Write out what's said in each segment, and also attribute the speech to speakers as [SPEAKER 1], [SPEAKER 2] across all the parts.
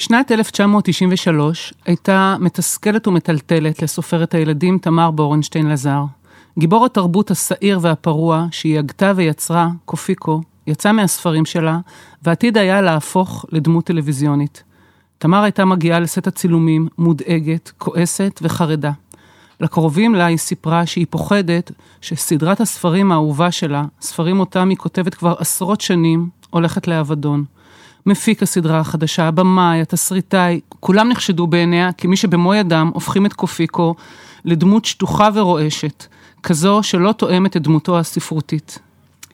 [SPEAKER 1] שנת 1993 הייתה מתסכלת ומטלטלת לסופרת הילדים תמר בורנשטיין לזר. גיבור התרבות השעיר והפרוע שהיא הגתה ויצרה, קופיקו, יצא מהספרים שלה, ועתיד היה להפוך לדמות טלוויזיונית. תמר הייתה מגיעה לסט הצילומים, מודאגת, כועסת וחרדה. לקרובים לה היא סיפרה שהיא פוחדת שסדרת הספרים האהובה שלה, ספרים אותם היא כותבת כבר עשרות שנים, הולכת לאבדון. מפיק הסדרה החדשה, הבמאי, התסריטאי, כולם נחשדו בעיניה כמי שבמו ידם הופכים את קופיקו לדמות שטוחה ורועשת, כזו שלא תואמת את דמותו הספרותית.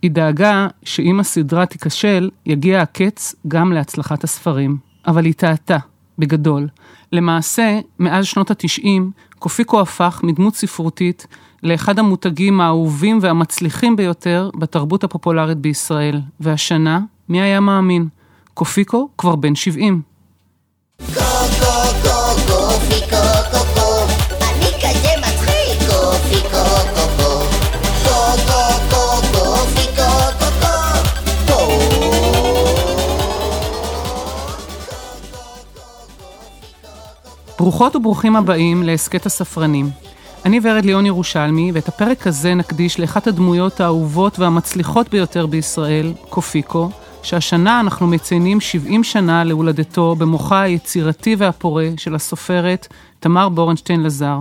[SPEAKER 1] היא דאגה שאם הסדרה תיכשל, יגיע הקץ גם להצלחת הספרים. אבל היא טעתה, בגדול. למעשה, מאז שנות התשעים, קופיקו הפך מדמות ספרותית לאחד המותגים האהובים והמצליחים ביותר בתרבות הפופולרית בישראל. והשנה, מי היה מאמין? קופיקו כבר בן 70. ברוכות וברוכים הבאים להסכת הספרנים. אני ורד ליאון ירושלמי, ואת הפרק הזה נקדיש לאחת הדמויות האהובות והמצליחות ביותר בישראל, קופיקו, שהשנה אנחנו מציינים 70 שנה להולדתו במוחה היצירתי והפורה של הסופרת תמר בורנשטיין לזר.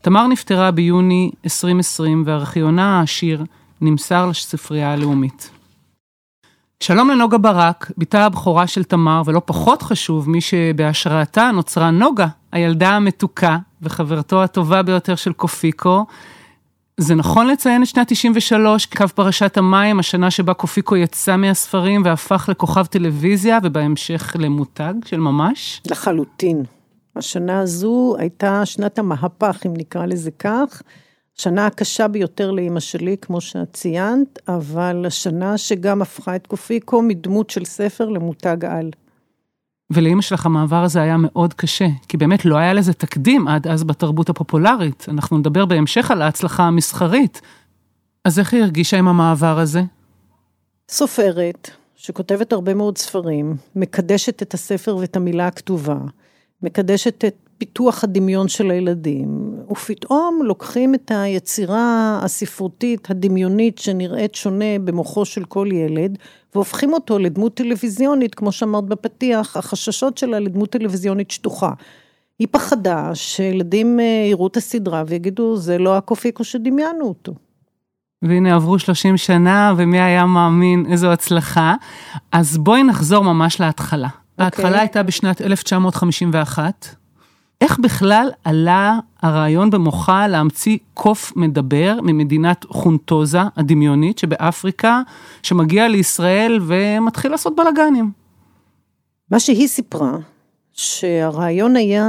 [SPEAKER 1] תמר נפטרה ביוני 2020 וארכיונה העשיר נמסר לספרייה הלאומית. שלום לנוגה ברק, בתה הבכורה של תמר, ולא פחות חשוב, מי שבהשראתה נוצרה נוגה, הילדה המתוקה וחברתו הטובה ביותר של קופיקו. זה נכון לציין את שנת 93, קו פרשת המים, השנה שבה קופיקו יצא מהספרים והפך לכוכב טלוויזיה, ובהמשך למותג של ממש?
[SPEAKER 2] לחלוטין. השנה הזו הייתה שנת המהפך, אם נקרא לזה כך. שנה הקשה ביותר לאימא שלי, כמו שאת ציינת, אבל השנה שגם הפכה את קופיקו מדמות של ספר למותג על.
[SPEAKER 1] ולאימא שלך המעבר הזה היה מאוד קשה, כי באמת לא היה לזה תקדים עד אז בתרבות הפופולרית. אנחנו נדבר בהמשך על ההצלחה המסחרית. אז איך היא הרגישה עם המעבר הזה?
[SPEAKER 2] סופרת, שכותבת הרבה מאוד ספרים, מקדשת את הספר ואת המילה הכתובה, מקדשת את פיתוח הדמיון של הילדים, ופתאום לוקחים את היצירה הספרותית הדמיונית שנראית שונה במוחו של כל ילד, והופכים אותו לדמות טלוויזיונית, כמו שאמרת בפתיח, החששות שלה לדמות טלוויזיונית שטוחה. היא פחדה שילדים אה, יראו את הסדרה ויגידו, זה לא הקופיקו שדמיינו אותו.
[SPEAKER 1] והנה עברו 30 שנה, ומי היה מאמין איזו הצלחה. אז בואי נחזור ממש להתחלה. Okay. ההתחלה אוקיי. הייתה בשנת 1951. איך בכלל עלה הרעיון במוחה להמציא קוף מדבר ממדינת חונטוזה הדמיונית שבאפריקה, שמגיע לישראל ומתחיל לעשות בלאגנים?
[SPEAKER 2] מה שהיא סיפרה, שהרעיון היה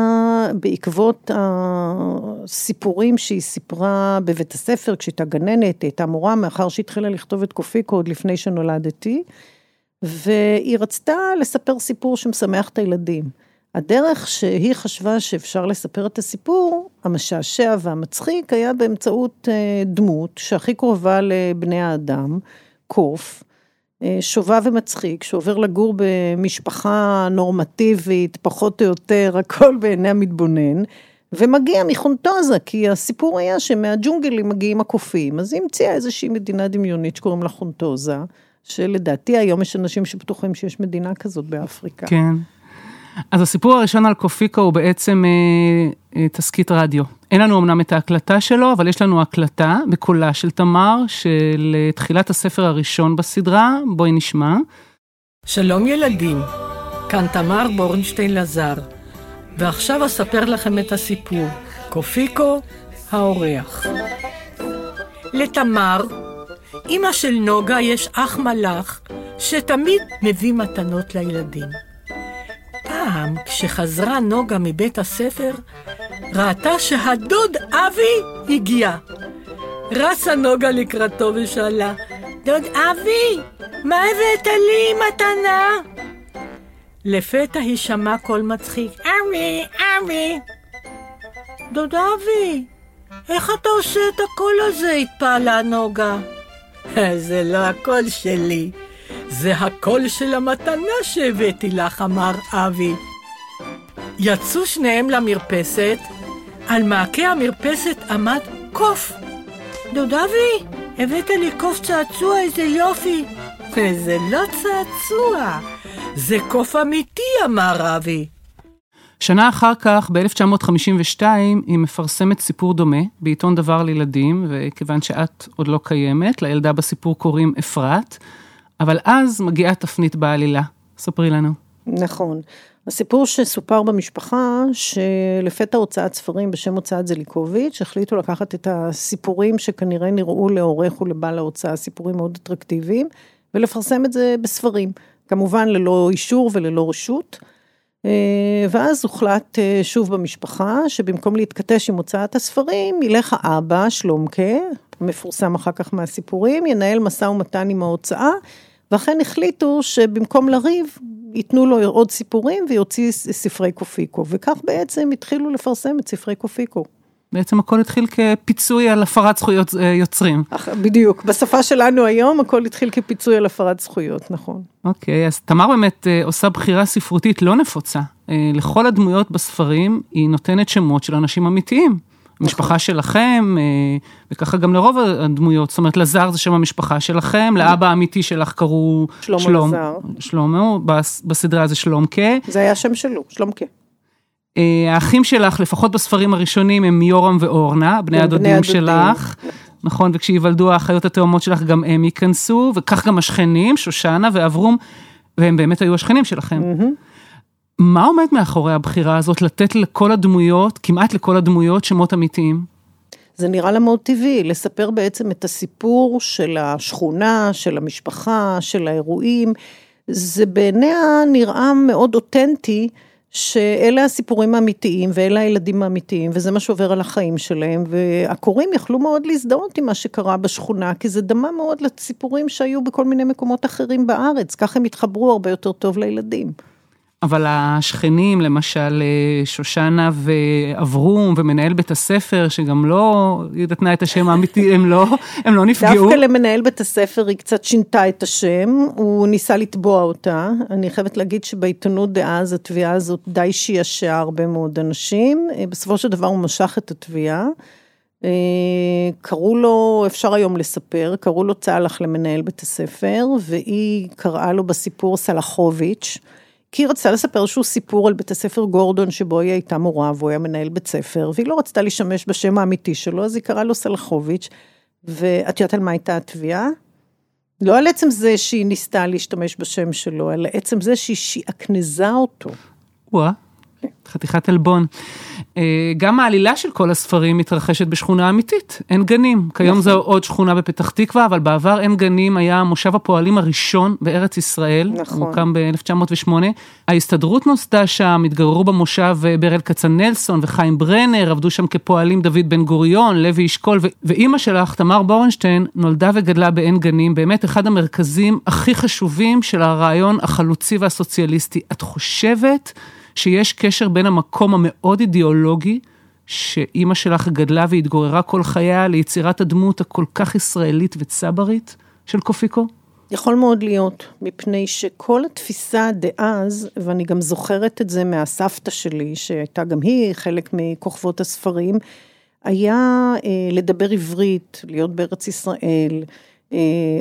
[SPEAKER 2] בעקבות הסיפורים שהיא סיפרה בבית הספר, כשהייתה גננת, היא הייתה מורה, מאחר שהתחילה לכתוב את קופיקו עוד לפני שנולדתי, והיא רצתה לספר סיפור שמשמח את הילדים. הדרך שהיא חשבה שאפשר לספר את הסיפור, המשעשע והמצחיק, היה באמצעות אה, דמות שהכי קרובה לבני האדם, קוף, אה, שובב ומצחיק, שעובר לגור במשפחה נורמטיבית, פחות או יותר, הכל בעיני המתבונן, ומגיע מחונטוזה, כי הסיפור היה שמהג'ונגלים מגיעים הקופים, אז היא המציאה איזושהי מדינה דמיונית שקוראים לה חונטוזה, שלדעתי היום יש אנשים שבטוחים שיש מדינה כזאת באפריקה.
[SPEAKER 1] כן. אז הסיפור הראשון על קופיקו הוא בעצם אה, אה, תסכית רדיו. אין לנו אמנם את ההקלטה שלו, אבל יש לנו הקלטה בקולה של תמר, של אה, תחילת הספר הראשון בסדרה, בואי נשמע.
[SPEAKER 3] שלום ילדים, כאן תמר בורנשטיין לזר, ועכשיו אספר לכם את הסיפור, קופיקו האורח. לתמר, אמא של נוגה, יש אח מלאך שתמיד מביא מתנות לילדים. פעם, כשחזרה נוגה מבית הספר, ראתה שהדוד אבי הגיע. רצה נוגה לקראתו ושאלה, דוד אבי, מה הבאת לי מתנה? לפתע הישמע קול מצחיק, אבי, אבי. דוד אבי, איך אתה עושה את הקול הזה? התפעלה נוגה. זה לא הקול שלי, זה הקול של המתנה שהבאתי לך, אמר אבי. יצאו שניהם למרפסת, על מעקה המרפסת עמד קוף. דוד אבי, הבאת לי קוף צעצוע, איזה יופי. וזה לא צעצוע, זה קוף אמיתי, אמר אבי.
[SPEAKER 1] שנה אחר כך, ב-1952, היא מפרסמת סיפור דומה בעיתון דבר לילדים, וכיוון שאת עוד לא קיימת, לילדה בסיפור קוראים אפרת, אבל אז מגיעה תפנית בעלילה. ספרי לנו.
[SPEAKER 2] נכון. הסיפור שסופר במשפחה, שלפתע הוצאת ספרים בשם הוצאת זליקוביץ', החליטו לקחת את הסיפורים שכנראה נראו לעורך ולבעל ההוצאה, סיפורים מאוד אטרקטיביים, ולפרסם את זה בספרים. כמובן ללא אישור וללא רשות. אה, ואז הוחלט אה, שוב במשפחה, שבמקום להתכתש עם הוצאת הספרים, ילך האבא, שלומקה, מפורסם אחר כך מהסיפורים, ינהל משא ומתן עם ההוצאה, ואכן החליטו שבמקום לריב, ייתנו לו עוד סיפורים ויוציא ספרי קופיקו, וכך בעצם התחילו לפרסם את ספרי קופיקו.
[SPEAKER 1] בעצם הכל התחיל כפיצוי על הפרת זכויות אה, יוצרים.
[SPEAKER 2] בדיוק, בשפה שלנו היום הכל התחיל כפיצוי על הפרת זכויות, נכון.
[SPEAKER 1] אוקיי, אז תמר באמת אה, עושה בחירה ספרותית לא נפוצה. אה, לכל הדמויות בספרים היא נותנת שמות של אנשים אמיתיים. המשפחה נכון. שלכם, וככה גם לרוב הדמויות, זאת אומרת, לזר זה שם המשפחה שלכם, לאבא האמיתי שלך קראו
[SPEAKER 2] שלמה שלום, לזר.
[SPEAKER 1] שלמה, בסדרה זה שלומקה.
[SPEAKER 2] זה היה שם שלו, שלומקה.
[SPEAKER 1] אה, האחים שלך, לפחות בספרים הראשונים, הם יורם ואורנה, בני הדודים שלך. נכון, וכשייוולדו האחיות התאומות שלך, גם הם ייכנסו, וכך גם השכנים, שושנה ואברום, והם באמת היו השכנים שלכם. מה עומד מאחורי הבחירה הזאת, לתת לכל הדמויות, כמעט לכל הדמויות, שמות אמיתיים?
[SPEAKER 2] זה נראה לה מאוד טבעי, לספר בעצם את הסיפור של השכונה, של המשפחה, של האירועים. זה בעיניה נראה מאוד אותנטי. שאלה הסיפורים האמיתיים ואלה הילדים האמיתיים וזה מה שעובר על החיים שלהם והקוראים יכלו מאוד להזדהות עם מה שקרה בשכונה כי זה דמה מאוד לסיפורים שהיו בכל מיני מקומות אחרים בארץ, ככה הם התחברו הרבה יותר טוב לילדים.
[SPEAKER 1] אבל השכנים, למשל אה, שושנה ואברום ומנהל בית הספר, שגם לא, היא נתנה את השם האמיתי, הם לא, הם לא נפגעו.
[SPEAKER 2] דווקא למנהל בית הספר היא קצת שינתה את השם, הוא ניסה לתבוע אותה. אני חייבת להגיד שבעיתונות דאז התביעה הזאת די שישעה הרבה מאוד אנשים. אה, בסופו של דבר הוא משך את התביעה. אה, קראו לו, אפשר היום לספר, קראו לו צהלך למנהל בית הספר, והיא קראה לו בסיפור סלחוביץ'. כי היא רצתה לספר איזשהו סיפור על בית הספר גורדון, שבו היא הייתה מורה והוא היה מנהל בית ספר, והיא לא רצתה להשתמש בשם האמיתי שלו, אז היא קראה לו סלחוביץ', ואת יודעת על מה הייתה התביעה? לא על עצם זה שהיא ניסתה להשתמש בשם שלו, אלא עצם זה שהיא שעקנזה אותו.
[SPEAKER 1] וואה. חתיכת עלבון. אה, גם העלילה של כל הספרים מתרחשת בשכונה אמיתית, אין גנים. כיום נכון. זו עוד שכונה בפתח תקווה, אבל בעבר אין גנים היה מושב הפועלים הראשון בארץ ישראל. נכון. הוא הוקם ב-1908. ההסתדרות נוסדה שם, התגוררו במושב אה, ברל כצנלסון וחיים ברנר, עבדו שם כפועלים דוד בן גוריון, לוי אשכול, ו- ואימא שלך, תמר בורנשטיין, נולדה וגדלה בעין גנים, באמת אחד המרכזים הכי חשובים של הרעיון החלוצי והסוציאליסטי. את חושבת... שיש קשר בין המקום המאוד אידיאולוגי, שאימא שלך גדלה והתגוררה כל חייה ליצירת הדמות הכל כך ישראלית וצברית של קופיקו?
[SPEAKER 2] יכול מאוד להיות, מפני שכל התפיסה דאז, ואני גם זוכרת את זה מהסבתא שלי, שהייתה גם היא חלק מכוכבות הספרים, היה אה, לדבר עברית, להיות בארץ ישראל,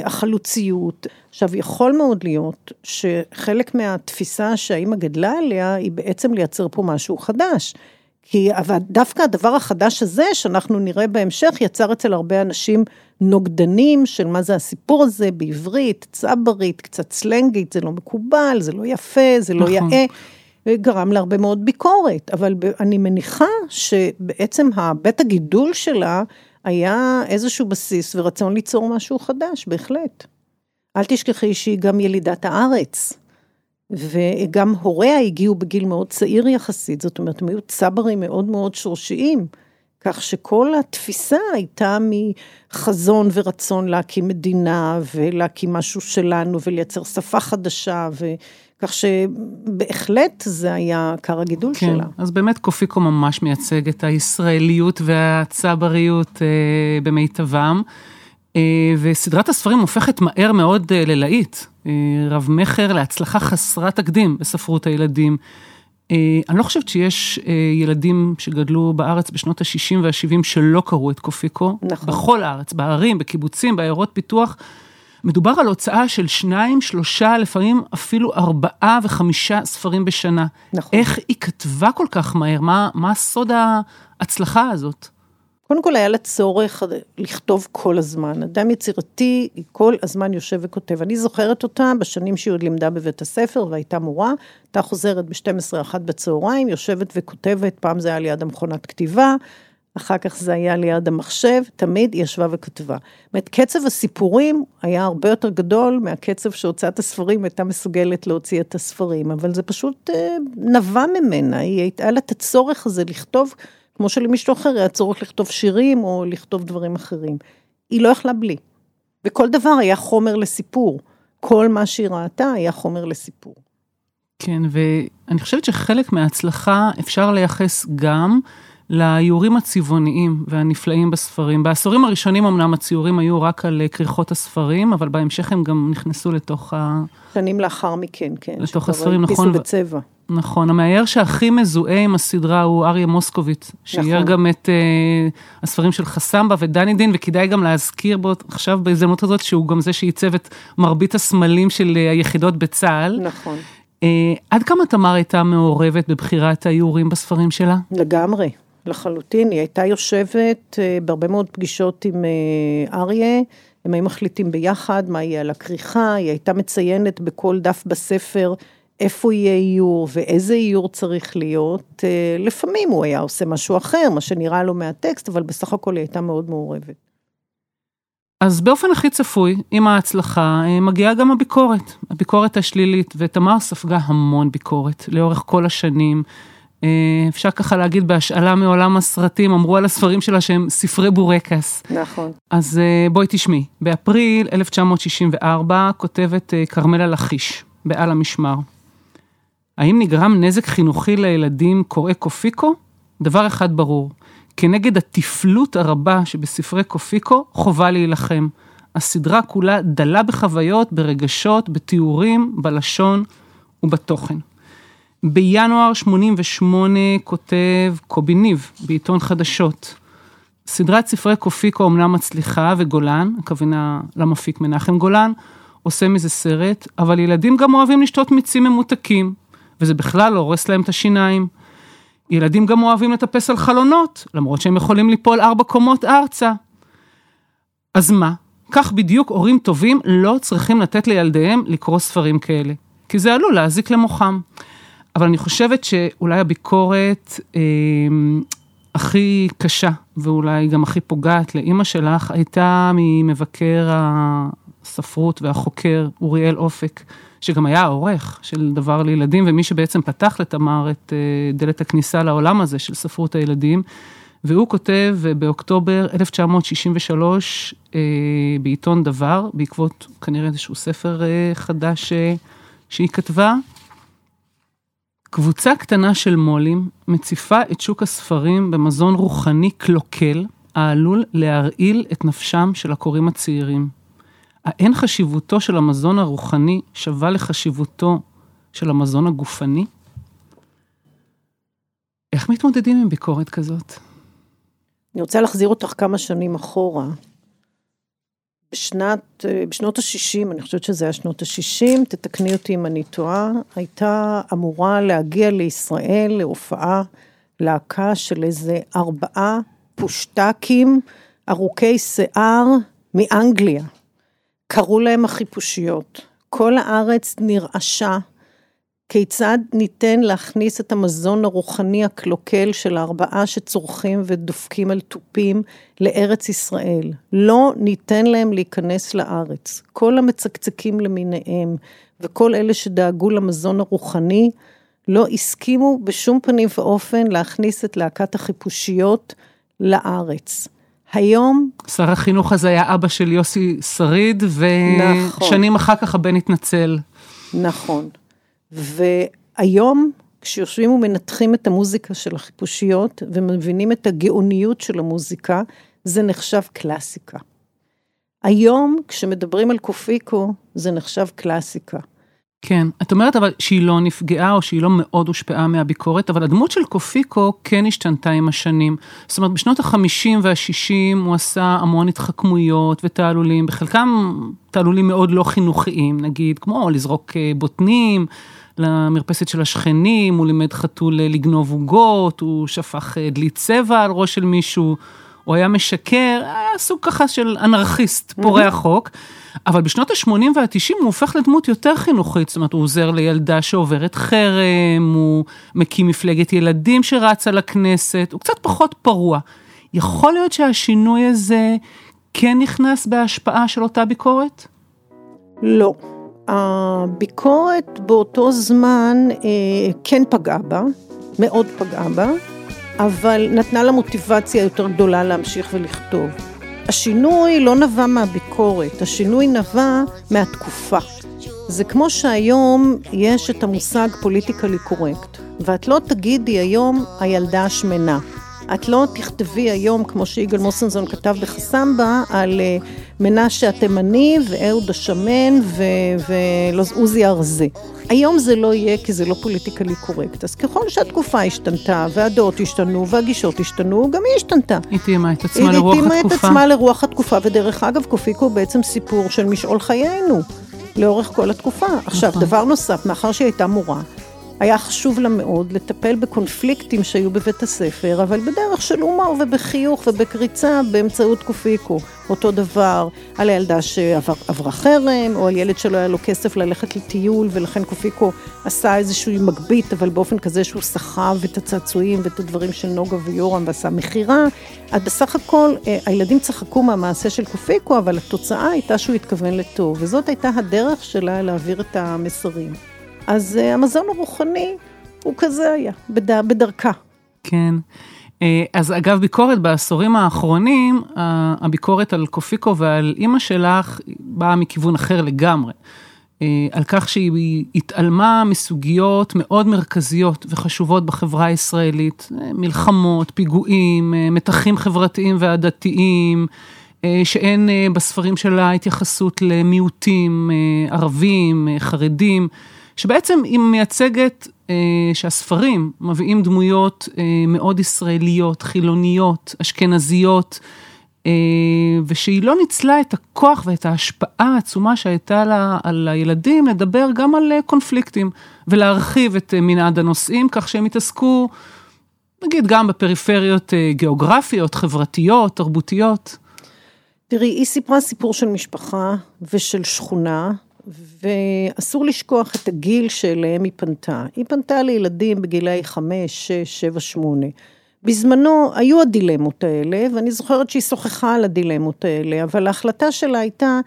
[SPEAKER 2] החלוציות. עכשיו, יכול מאוד להיות שחלק מהתפיסה שהאימא גדלה עליה, היא בעצם לייצר פה משהו חדש. כי דווקא הדבר החדש הזה, שאנחנו נראה בהמשך, יצר אצל הרבה אנשים נוגדנים של מה זה הסיפור הזה בעברית, צברית, קצת סלנגית, זה לא מקובל, זה לא יפה, זה לא נכון. יאה. וגרם להרבה מאוד ביקורת, אבל אני מניחה שבעצם בית הגידול שלה היה איזשהו בסיס ורצון ליצור משהו חדש, בהחלט. אל תשכחי שהיא גם ילידת הארץ, וגם הוריה הגיעו בגיל מאוד צעיר יחסית, זאת אומרת, הם היו צברים מאוד מאוד שורשיים, כך שכל התפיסה הייתה מחזון ורצון להקים מדינה, ולהקים משהו שלנו, ולייצר שפה חדשה, ו... כך שבהחלט זה היה עיקר הגידול כן, שלה.
[SPEAKER 1] אז באמת קופיקו ממש מייצג את הישראליות והצבריות אה, במיטבם. אה, וסדרת הספרים הופכת מהר מאוד אה, ללהיט. אה, רב מכר להצלחה חסרת תקדים בספרות הילדים. אני לא חושבת שיש ילדים שגדלו בארץ בשנות ה-60 וה-70 שלא קראו את קופיקו.
[SPEAKER 2] נכון.
[SPEAKER 1] בכל הארץ, בערים, בקיבוצים, בעיירות פיתוח. מדובר על הוצאה של שניים, שלושה, לפעמים אפילו ארבעה וחמישה ספרים בשנה.
[SPEAKER 2] נכון.
[SPEAKER 1] איך היא כתבה כל כך מהר? מה, מה סוד ההצלחה הזאת?
[SPEAKER 2] קודם כל היה לה צורך לכתוב כל הזמן. אדם יצירתי כל הזמן יושב וכותב. אני זוכרת אותה בשנים שהיא עוד לימדה בבית הספר והייתה מורה, הייתה חוזרת ב-12 אחת בצהריים, יושבת וכותבת, פעם זה היה ליד המכונת כתיבה, אחר כך זה היה ליד המחשב, תמיד היא ישבה וכתבה. זאת אומרת, קצב הסיפורים היה הרבה יותר גדול מהקצב שהוצאת הספרים הייתה מסוגלת להוציא את הספרים, אבל זה פשוט אה, נבע ממנה, היא הייתה לה את הצורך הזה לכתוב, כמו שלמישהו אחר היה צורך לכתוב שירים או לכתוב דברים אחרים. היא לא יכלה בלי. וכל דבר היה חומר לסיפור. כל מה שהיא ראתה היה חומר לסיפור.
[SPEAKER 1] כן, ואני חושבת שחלק מההצלחה אפשר לייחס גם לאיורים הצבעוניים והנפלאים בספרים. בעשורים הראשונים אמנם הציורים היו רק על כריכות הספרים, אבל בהמשך הם גם נכנסו לתוך ה...
[SPEAKER 2] שנים לאחר מכן, כן.
[SPEAKER 1] לתוך הספרים, נכון.
[SPEAKER 2] בצבע.
[SPEAKER 1] נכון, המאייר שהכי מזוהה עם הסדרה הוא אריה מוסקוביץ, שאייר
[SPEAKER 2] נכון.
[SPEAKER 1] גם את uh, הספרים של חסמבה ודני דין, וכדאי גם להזכיר בו עכשיו בהזדמנות הזאת, שהוא גם זה שעיצב את מרבית הסמלים של uh, היחידות בצה"ל.
[SPEAKER 2] נכון.
[SPEAKER 1] Uh, עד כמה תמר הייתה מעורבת בבחירת האיורים בספרים שלה?
[SPEAKER 2] לגמרי. לחלוטין, היא הייתה יושבת אה, בהרבה מאוד פגישות עם אה, אריה, הם היו מחליטים ביחד מה יהיה על הכריכה, היא הייתה מציינת בכל דף בספר איפה יהיה איור ואיזה איור צריך להיות. אה, לפעמים הוא היה עושה משהו אחר, מה שנראה לו מהטקסט, אבל בסך הכל היא הייתה מאוד מעורבת.
[SPEAKER 1] אז באופן הכי צפוי, עם ההצלחה, מגיעה גם הביקורת, הביקורת השלילית, ותמר ספגה המון ביקורת לאורך כל השנים. אפשר ככה להגיד בהשאלה מעולם הסרטים, אמרו על הספרים שלה שהם ספרי בורקס.
[SPEAKER 2] נכון.
[SPEAKER 1] אז בואי תשמעי, באפריל 1964 כותבת כרמלה לכיש, בעל המשמר. האם נגרם נזק חינוכי לילדים קוראי קופיקו? דבר אחד ברור, כנגד התפלות הרבה שבספרי קופיקו, חובה להילחם. הסדרה כולה דלה בחוויות, ברגשות, בתיאורים, בלשון ובתוכן. בינואר 88 כותב קובי ניב בעיתון חדשות. סדרת ספרי קופיקו אמנם מצליחה וגולן, הכוונה למפיק מנחם גולן, עושה מזה סרט, אבל ילדים גם אוהבים לשתות מיצים ממותקים, וזה בכלל לא הורס להם את השיניים. ילדים גם אוהבים לטפס על חלונות, למרות שהם יכולים ליפול ארבע קומות ארצה. אז מה? כך בדיוק הורים טובים לא צריכים לתת לילדיהם לקרוא ספרים כאלה, כי זה עלול להזיק למוחם. אבל אני חושבת שאולי הביקורת אה, הכי קשה, ואולי גם הכי פוגעת לאימא שלך, הייתה ממבקר הספרות והחוקר אוריאל אופק, שגם היה העורך של דבר לילדים, ומי שבעצם פתח לתמר את אה, דלת הכניסה לעולם הזה של ספרות הילדים. והוא כותב באוקטובר 1963 אה, בעיתון דבר, בעקבות כנראה איזשהו ספר אה, חדש אה, שהיא כתבה, קבוצה קטנה של מו"לים מציפה את שוק הספרים במזון רוחני קלוקל, העלול להרעיל את נפשם של הקוראים הצעירים. האין חשיבותו של המזון הרוחני שווה לחשיבותו של המזון הגופני? איך מתמודדים עם ביקורת כזאת?
[SPEAKER 2] אני רוצה להחזיר אותך כמה שנים אחורה. בשנת, בשנות ה-60, אני חושבת שזה היה שנות ה-60, תתקני אותי אם אני טועה, הייתה אמורה להגיע לישראל להופעה להקה של איזה ארבעה פושטקים ארוכי שיער מאנגליה. קראו להם החיפושיות. כל הארץ נרעשה כיצד ניתן להכניס את המזון הרוחני הקלוקל של הארבעה שצורכים ודופקים על תופים לארץ ישראל. לא ניתן להם להיכנס לארץ. כל המצקצקים למיניהם וכל אלה שדאגו למזון הרוחני לא הסכימו בשום פנים ואופן להכניס את להקת החיפושיות לארץ. היום...
[SPEAKER 1] שר החינוך הזה היה אבא של יוסי שריד, ושנים נכון. אחר כך הבן התנצל.
[SPEAKER 2] נכון. והיום, כשיושבים ומנתחים את המוזיקה של החיפושיות, ומבינים את הגאוניות של המוזיקה, זה נחשב קלאסיקה. היום, כשמדברים על קופיקו, זה נחשב קלאסיקה.
[SPEAKER 1] כן, את אומרת אבל שהיא לא נפגעה או שהיא לא מאוד הושפעה מהביקורת, אבל הדמות של קופיקו כן השתנתה עם השנים. זאת אומרת, בשנות ה-50 וה-60 הוא עשה המון התחכמויות ותעלולים, בחלקם תעלולים מאוד לא חינוכיים, נגיד, כמו לזרוק אה, בוטנים למרפסת של השכנים, הוא לימד חתול אה, לגנוב עוגות, הוא שפך אה, דלי צבע על ראש של מישהו. הוא היה משקר, היה סוג ככה של אנרכיסט, פורע חוק. אבל בשנות ה-80 וה-90 הוא הופך לדמות יותר חינוכית, זאת אומרת, הוא עוזר לילדה שעוברת חרם, הוא מקים מפלגת ילדים שרצה לכנסת, הוא קצת פחות פרוע. יכול להיות שהשינוי הזה כן נכנס בהשפעה של אותה ביקורת?
[SPEAKER 2] לא. הביקורת באותו זמן אה, כן פגעה בה, מאוד פגעה בה. אבל נתנה לה מוטיבציה יותר גדולה להמשיך ולכתוב. השינוי לא נבע מהביקורת, השינוי נבע מהתקופה. זה כמו שהיום יש את המושג פוליטיקלי קורקט, ואת לא תגידי היום הילדה השמנה. את לא תכתבי היום, כמו שיגאל מוסנזון כתב בחסמבה, על אה, מנשה התימני ואהוד השמן ועוזי הרזה. היום זה לא יהיה כי זה לא פוליטיקלי קורקט. אז ככל שהתקופה השתנתה, והדעות השתנו, והגישות השתנו, גם היא השתנתה.
[SPEAKER 1] היא תאימה את עצמה לרוח התקופה.
[SPEAKER 2] היא תאימה את עצמה לרוח התקופה, ודרך אגב, קופיקו הוא בעצם סיפור של משעול חיינו, לאורך כל התקופה. עכשיו, נכון. דבר נוסף, מאחר שהיא הייתה מורה, היה חשוב לה מאוד לטפל בקונפליקטים שהיו בבית הספר, אבל בדרך של הומור ובחיוך ובקריצה באמצעות קופיקו. אותו דבר על הילדה שעברה חרם, או על ילד שלא היה לו כסף ללכת לטיול, ולכן קופיקו עשה איזשהו מגבית, אבל באופן כזה שהוא סחב את הצעצועים ואת הדברים של נוגה ויורם ועשה מכירה. אז בסך הכל, אה, הילדים צחקו מהמעשה של קופיקו, אבל התוצאה הייתה שהוא התכוון לטוב, וזאת הייתה הדרך שלה להעביר את המסרים. אז uh, המזון הרוחני הוא כזה היה, בד... בדרכה.
[SPEAKER 1] כן. אה, אז אגב, ביקורת בעשורים האחרונים, הביקורת על קופיקו ועל אימא שלך באה מכיוון אחר לגמרי. אה, על כך שהיא התעלמה מסוגיות מאוד מרכזיות וחשובות בחברה הישראלית, מלחמות, פיגועים, מתחים חברתיים ועדתיים, שאין בספרים שלה התייחסות למיעוטים, ערבים, חרדים. שבעצם היא מייצגת אה, שהספרים מביאים דמויות אה, מאוד ישראליות, חילוניות, אשכנזיות, אה, ושהיא לא ניצלה את הכוח ואת ההשפעה העצומה שהייתה לה על הילדים לדבר גם על אה, קונפליקטים, ולהרחיב את אה, מנעד הנושאים, כך שהם יתעסקו, נגיד, גם בפריפריות אה, גיאוגרפיות, חברתיות, תרבותיות.
[SPEAKER 2] תראי, היא סיפרה סיפור של משפחה ושל שכונה, ואסור לשכוח את הגיל שאליהם היא פנתה. היא פנתה לילדים בגילאי 5, 6, 7, 8. בזמנו היו הדילמות האלה, ואני זוכרת שהיא שוחחה על הדילמות האלה, אבל ההחלטה שלה הייתה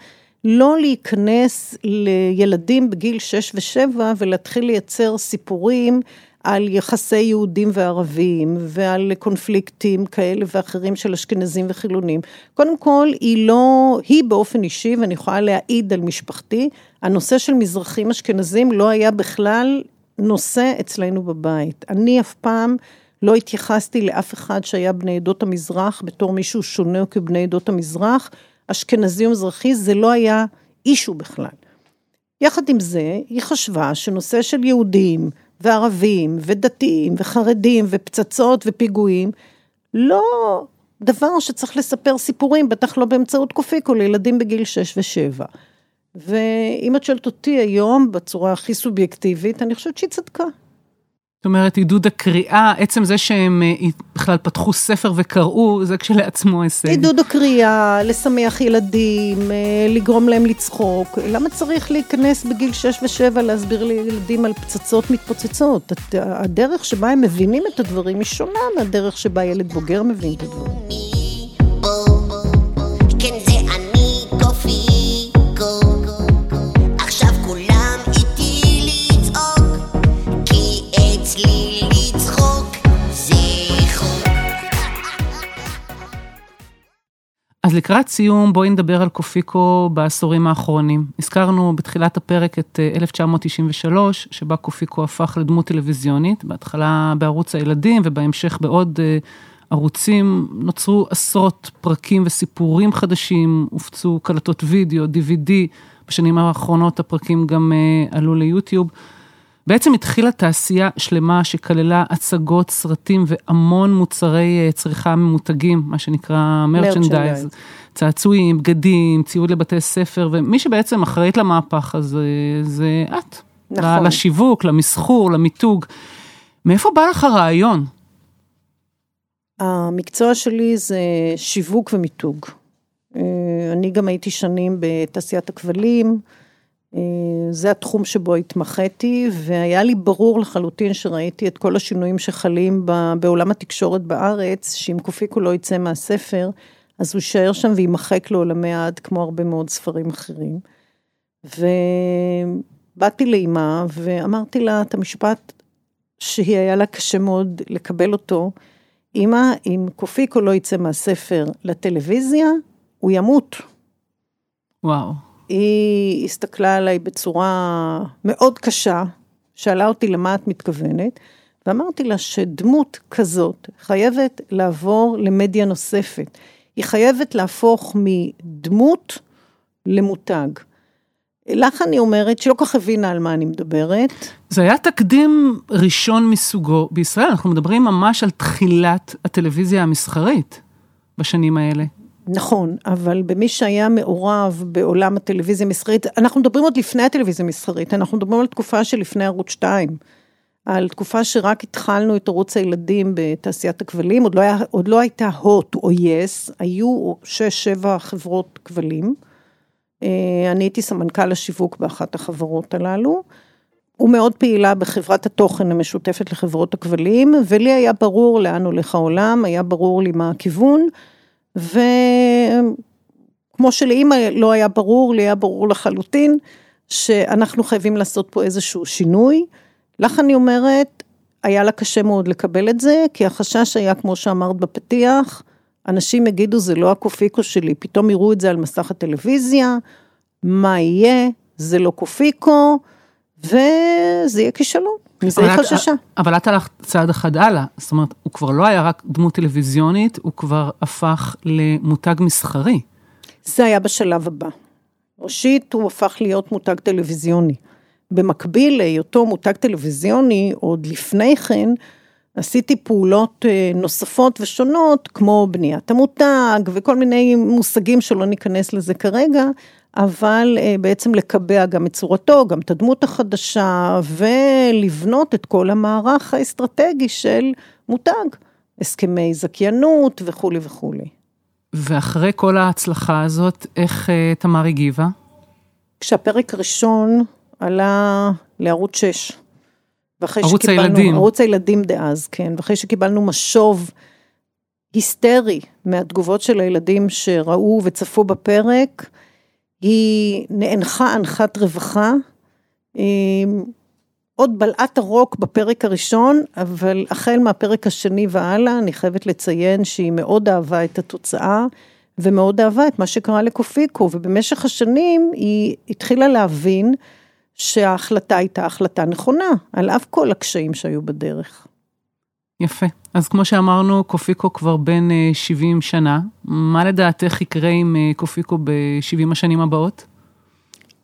[SPEAKER 2] לא להיכנס לילדים בגיל 6 ו-7 ולהתחיל לייצר סיפורים על יחסי יהודים וערבים ועל קונפליקטים כאלה ואחרים של אשכנזים וחילונים. קודם כל, היא לא, היא באופן אישי, ואני יכולה להעיד על משפחתי, הנושא של מזרחים אשכנזים לא היה בכלל נושא אצלנו בבית. אני אף פעם לא התייחסתי לאף אחד שהיה בני עדות המזרח בתור מישהו שונה כבני עדות המזרח. אשכנזי ומזרחי זה לא היה אישו בכלל. יחד עם זה, היא חשבה שנושא של יהודים, וערבים, ודתיים, וחרדים, ופצצות, ופיגועים, לא דבר שצריך לספר סיפורים, בטח לא באמצעות קופיקו לילדים בגיל 6 ו-7. ואם את שואלת אותי היום, בצורה הכי סובייקטיבית, אני חושבת שהיא צדקה.
[SPEAKER 1] זאת אומרת, עידוד הקריאה, עצם זה שהם אה, בכלל פתחו ספר וקראו, זה כשלעצמו הישג.
[SPEAKER 2] עידוד הקריאה, לשמח ילדים, אה, לגרום להם לצחוק. למה צריך להיכנס בגיל 6 ו-7 להסביר לילדים על פצצות מתפוצצות? הדרך שבה הם מבינים את הדברים היא שונה מהדרך שבה ילד בוגר מבין את הדברים.
[SPEAKER 1] אז לקראת סיום, בואי נדבר על קופיקו בעשורים האחרונים. הזכרנו בתחילת הפרק את 1993, אה, שבה קופיקו הפך לדמות טלוויזיונית, בהתחלה בערוץ הילדים ובהמשך בעוד אה, ערוצים, נוצרו עשרות פרקים וסיפורים חדשים, הופצו קלטות וידאו, DVD, בשנים האחרונות הפרקים גם uh, עלו ליוטיוב. בעצם התחילה תעשייה שלמה שכללה הצגות, סרטים והמון מוצרי uh, צריכה ממותגים, מה שנקרא מרצ'נדייז, צעצועים, בגדים, ציוד לבתי ספר, ומי שבעצם אחראית למהפך הזה זה את. נכון. לשיווק, למסחור, למיתוג. מאיפה בא לך הרעיון?
[SPEAKER 2] המקצוע שלי זה שיווק ומיתוג. אה, אני גם הייתי שנים בתעשיית הכבלים, אה, זה התחום שבו התמחיתי, והיה לי ברור לחלוטין שראיתי את כל השינויים שחלים בעולם התקשורת בארץ, שאם קופיקו לא יצא מהספר, אז הוא יישאר שם ויימחק לעולמי עד, כמו הרבה מאוד ספרים אחרים. ובאתי לאימה ואמרתי לה את המשפט שהיא היה לה קשה מאוד לקבל אותו, אמא, אם קופיקו לא יצא מהספר לטלוויזיה, הוא ימות.
[SPEAKER 1] וואו.
[SPEAKER 2] היא הסתכלה עליי בצורה מאוד קשה, שאלה אותי למה את מתכוונת, ואמרתי לה שדמות כזאת חייבת לעבור למדיה נוספת. היא חייבת להפוך מדמות למותג. לך אני אומרת שלא כך הבינה על מה אני מדברת.
[SPEAKER 1] זה היה תקדים ראשון מסוגו בישראל, אנחנו מדברים ממש על תחילת הטלוויזיה המסחרית בשנים האלה.
[SPEAKER 2] נכון, אבל במי שהיה מעורב בעולם הטלוויזיה המסחרית, אנחנו מדברים עוד לפני הטלוויזיה המסחרית, אנחנו מדברים על תקופה שלפני ערוץ 2, על תקופה שרק התחלנו את ערוץ הילדים בתעשיית הכבלים, עוד לא, היה, עוד לא הייתה הוט או יס, היו 6-7 חברות כבלים. אה, אני הייתי סמנכ"ל השיווק באחת החברות הללו. הוא מאוד פעילה בחברת התוכן המשותפת לחברות הכבלים, ולי היה ברור לאן הולך העולם, היה ברור לי מה הכיוון, וכמו שלאימא לא היה ברור, לי היה ברור לחלוטין שאנחנו חייבים לעשות פה איזשהו שינוי. לך אני אומרת, היה לה קשה מאוד לקבל את זה, כי החשש היה, כמו שאמרת בפתיח, אנשים יגידו, זה לא הקופיקו שלי, פתאום יראו את זה על מסך הטלוויזיה, מה יהיה, זה לא קופיקו, וזה יהיה כישלון. מזה היא חששה.
[SPEAKER 1] אבל את הלכת צעד אחד הלאה, זאת אומרת, הוא כבר לא היה רק דמות טלוויזיונית, הוא כבר הפך למותג מסחרי.
[SPEAKER 2] זה היה בשלב הבא. ראשית, הוא הפך להיות מותג טלוויזיוני. במקביל להיותו מותג טלוויזיוני, עוד לפני כן, עשיתי פעולות אה, נוספות ושונות, כמו בניית המותג וכל מיני מושגים שלא ניכנס לזה כרגע, אבל אה, בעצם לקבע גם את צורתו, גם את הדמות החדשה, ולבנות את כל המערך האסטרטגי של מותג, הסכמי זכיינות וכולי וכולי.
[SPEAKER 1] ואחרי כל ההצלחה הזאת, איך אה, תמר הגיבה?
[SPEAKER 2] כשהפרק הראשון עלה לערוץ 6.
[SPEAKER 1] ערוץ שקיבלנו, הילדים.
[SPEAKER 2] ערוץ הילדים דאז, כן. ואחרי שקיבלנו משוב היסטרי מהתגובות של הילדים שראו וצפו בפרק, היא נאנחה אנחת רווחה. עוד בלעת הרוק בפרק הראשון, אבל החל מהפרק השני והלאה, אני חייבת לציין שהיא מאוד אהבה את התוצאה, ומאוד אהבה את מה שקרה לקופיקו, ובמשך השנים היא התחילה להבין שההחלטה הייתה החלטה נכונה, על אף כל הקשיים שהיו בדרך.
[SPEAKER 1] יפה. אז כמו שאמרנו, קופיקו כבר בין 70 שנה. מה לדעתך יקרה עם אה, קופיקו ב-70 השנים הבאות?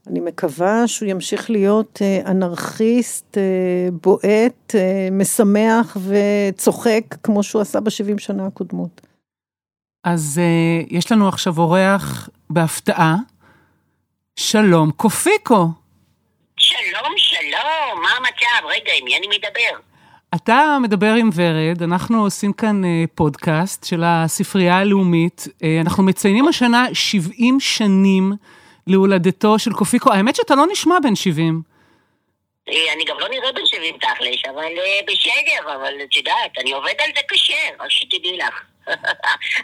[SPEAKER 2] אני מקווה שהוא ימשיך להיות אה, אנרכיסט, אה, בועט, משמח וצוחק, כמו שהוא עשה ב-70 שנה הקודמות.
[SPEAKER 1] אז יש לנו עכשיו אורח בהפתעה. שלום, קופיקו.
[SPEAKER 4] שלום, שלום, מה המצב? רגע, עם מי אני מדבר?
[SPEAKER 1] אתה מדבר עם ורד, אנחנו עושים כאן אה, פודקאסט של הספרייה הלאומית. אה, אנחנו מציינים השנה 70 שנים להולדתו של קופיקו. האמת שאתה לא נשמע בן 70.
[SPEAKER 4] אה, אני גם לא נראה בן 70 תכלש, אבל בסדר, אבל את יודעת, אני עובד על זה קשה, רק שתדעי לך.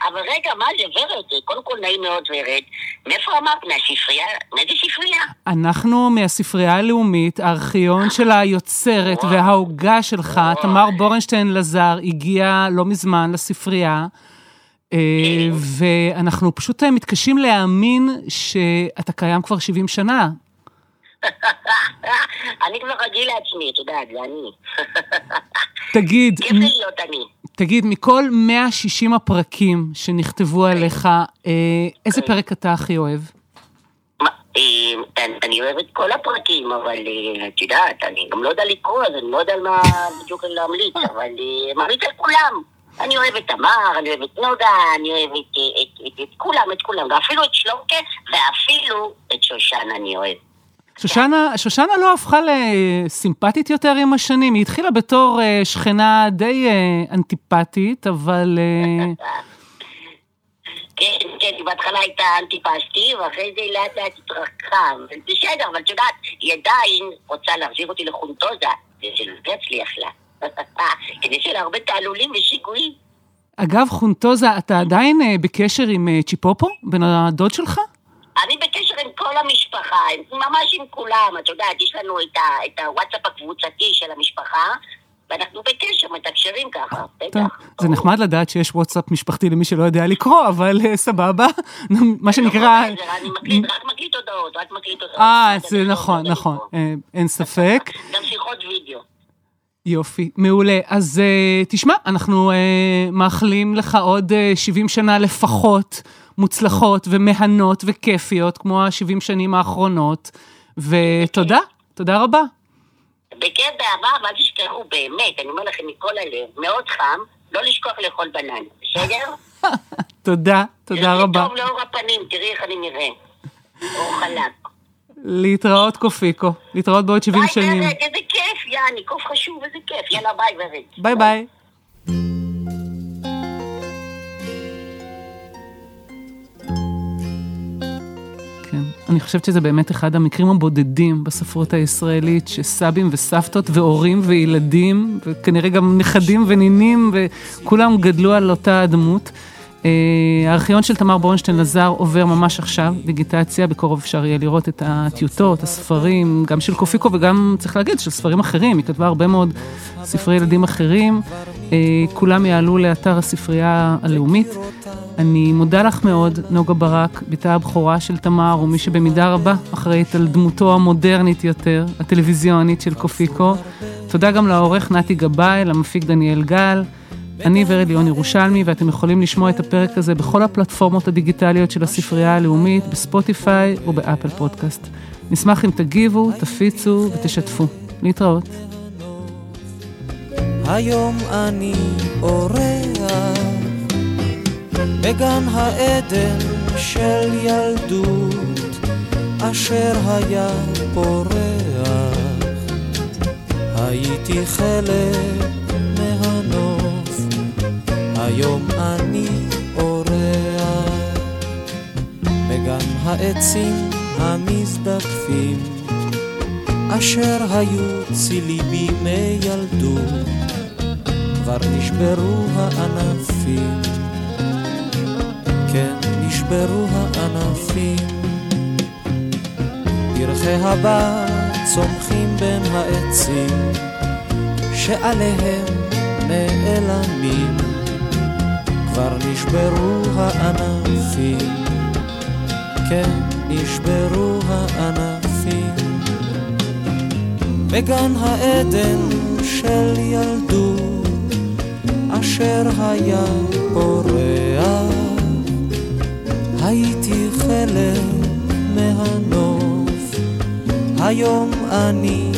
[SPEAKER 4] אבל רגע, מה זה ורד? קודם כל נעים מאוד ורד. מאיפה אמרת? מהספרייה? מאיזה ספרייה?
[SPEAKER 1] אנחנו מהספרייה הלאומית, הארכיון של היוצרת וההוגה שלך, תמר בורנשטיין לזר, הגיע לא מזמן לספרייה. אה, כן. ואנחנו פשוט אה, מתקשים להאמין שאתה קיים כבר 70 שנה.
[SPEAKER 4] אני כבר רגיל לעצמי, את יודעת, זה אני.
[SPEAKER 1] תגיד...
[SPEAKER 4] כיף להיות אני.
[SPEAKER 1] תגיד, מכל 160 הפרקים שנכתבו עליך, אה, איזה. פרק אתה הכי אוהב?
[SPEAKER 4] אה, אני- אוהב את כל הפרקים, אבל אה, את יודעת, אני גם לא יודע לקרוא, אז אני לא יודע על מה בדיוק להמליץ, אבל ממליץ על כולם. אני אוהב את תמר, אני אוהב את נוגה, אני אוהב את כולם, את כולם, ואפילו את שלומקה, ואפילו את שושנה אני אוהב.
[SPEAKER 1] שושנה, שושנה לא הפכה לסימפטית יותר עם השנים, היא התחילה בתור אה, שכנה די אה, אנטיפטית, אבל אה,
[SPEAKER 4] כן, כן, היא בהתחלה הייתה אנטיפסטי, ואחרי זה היא לאט לאט התרחקה. בסדר, אבל את יודעת, היא עדיין רוצה להחזיר אותי לחונטוזה, וזה לא יצליח לה. כדי שיהיה לה הרבה תעלולים ושיגועים.
[SPEAKER 1] אגב, חונטוזה, אתה עדיין בקשר עם צ'יפופו, בן הדוד שלך?
[SPEAKER 4] אני בקשר כל המשפחה, ממש עם כולם. את יודעת, יש לנו את, ה, את הוואטסאפ הקבוצתי של המשפחה, ואנחנו בקשר, מתקשרים ככה,
[SPEAKER 1] טוב,
[SPEAKER 4] בטח.
[SPEAKER 1] זה נחמד לדעת שיש וואטסאפ משפחתי למי שלא יודע לקרוא, אבל אה, סבבה. מה שנקרא...
[SPEAKER 4] לא בסדר, אני מקליט, רק מקליט הודעות, רק מקליט הודעות.
[SPEAKER 1] אה, זה נכון, נכון. אה, אין ספק.
[SPEAKER 4] גם שיחות וידאו.
[SPEAKER 1] יופי, מעולה. אז תשמע, אנחנו מאחלים לך עוד uh, 70 שנה לפחות מוצלחות ומהנות וכיפיות, כמו ה-70 שנים האחרונות, ותודה, תודה רבה.
[SPEAKER 4] בכיף באהבה, ואל תשכחו, באמת, אני אומר לכם מכל הלב, מאוד חם, לא לשכוח לאכול בננה, בסדר?
[SPEAKER 1] תודה, תודה רבה.
[SPEAKER 4] זה טוב לאור הפנים, תראי איך אני נראה. אור חלק.
[SPEAKER 1] להתראות קופיקו, להתראות בעוד 70
[SPEAKER 4] ביי
[SPEAKER 1] שנים.
[SPEAKER 4] ורד, איזה כיף, יאני, קוף חשוב, איזה כיף. יאללה, ביי ורד.
[SPEAKER 1] ביי ביי. אני חושבת שזה באמת אחד המקרים הבודדים בספרות הישראלית, שסבים וסבתות והורים וילדים, וכנראה גם נכדים ונינים, וכולם גדלו על אותה הדמות. אה, הארכיון של תמר בורנשטיין לזר עובר ממש עכשיו, דיגיטציה, בקרוב אפשר יהיה לראות את הטיוטות, הספרים, גם של קופיקו וגם, צריך להגיד, של ספרים אחרים, היא כתבה הרבה מאוד ספרי ילדים אחרים, אה, כולם יעלו לאתר הספרייה הלאומית. אני מודה לך מאוד, נוגה ברק, בתה הבכורה של תמר, ומי שבמידה רבה אחראית על דמותו המודרנית יותר, הטלוויזיונית של קופיקו. תודה גם לעורך נתי גבאי, למפיק דניאל גל. אני ורד ליאון ירושלמי, ואתם יכולים לשמוע את הפרק הזה בכל הפלטפורמות הדיגיטליות של הספרייה הלאומית, בספוטיפיי ובאפל פודקאסט. נשמח אם תגיבו, תפיצו ותשתפו. להתראות.
[SPEAKER 5] היום אני אורח בגן העדן של ילדות אשר היה פורח הייתי חלק היום אני אורח בגן העצים המזדקפים אשר היו צילי בימי ילדות כבר נשברו הענפים, כן נשברו הענפים. פרחי הבר צומחים בין העצים, שעליהם נעלמים, כבר נשברו הענפים, כן נשברו הענפים. בגן העדן של ילדות אשר היה פורח, הייתי חלק מהנוף, היום אני.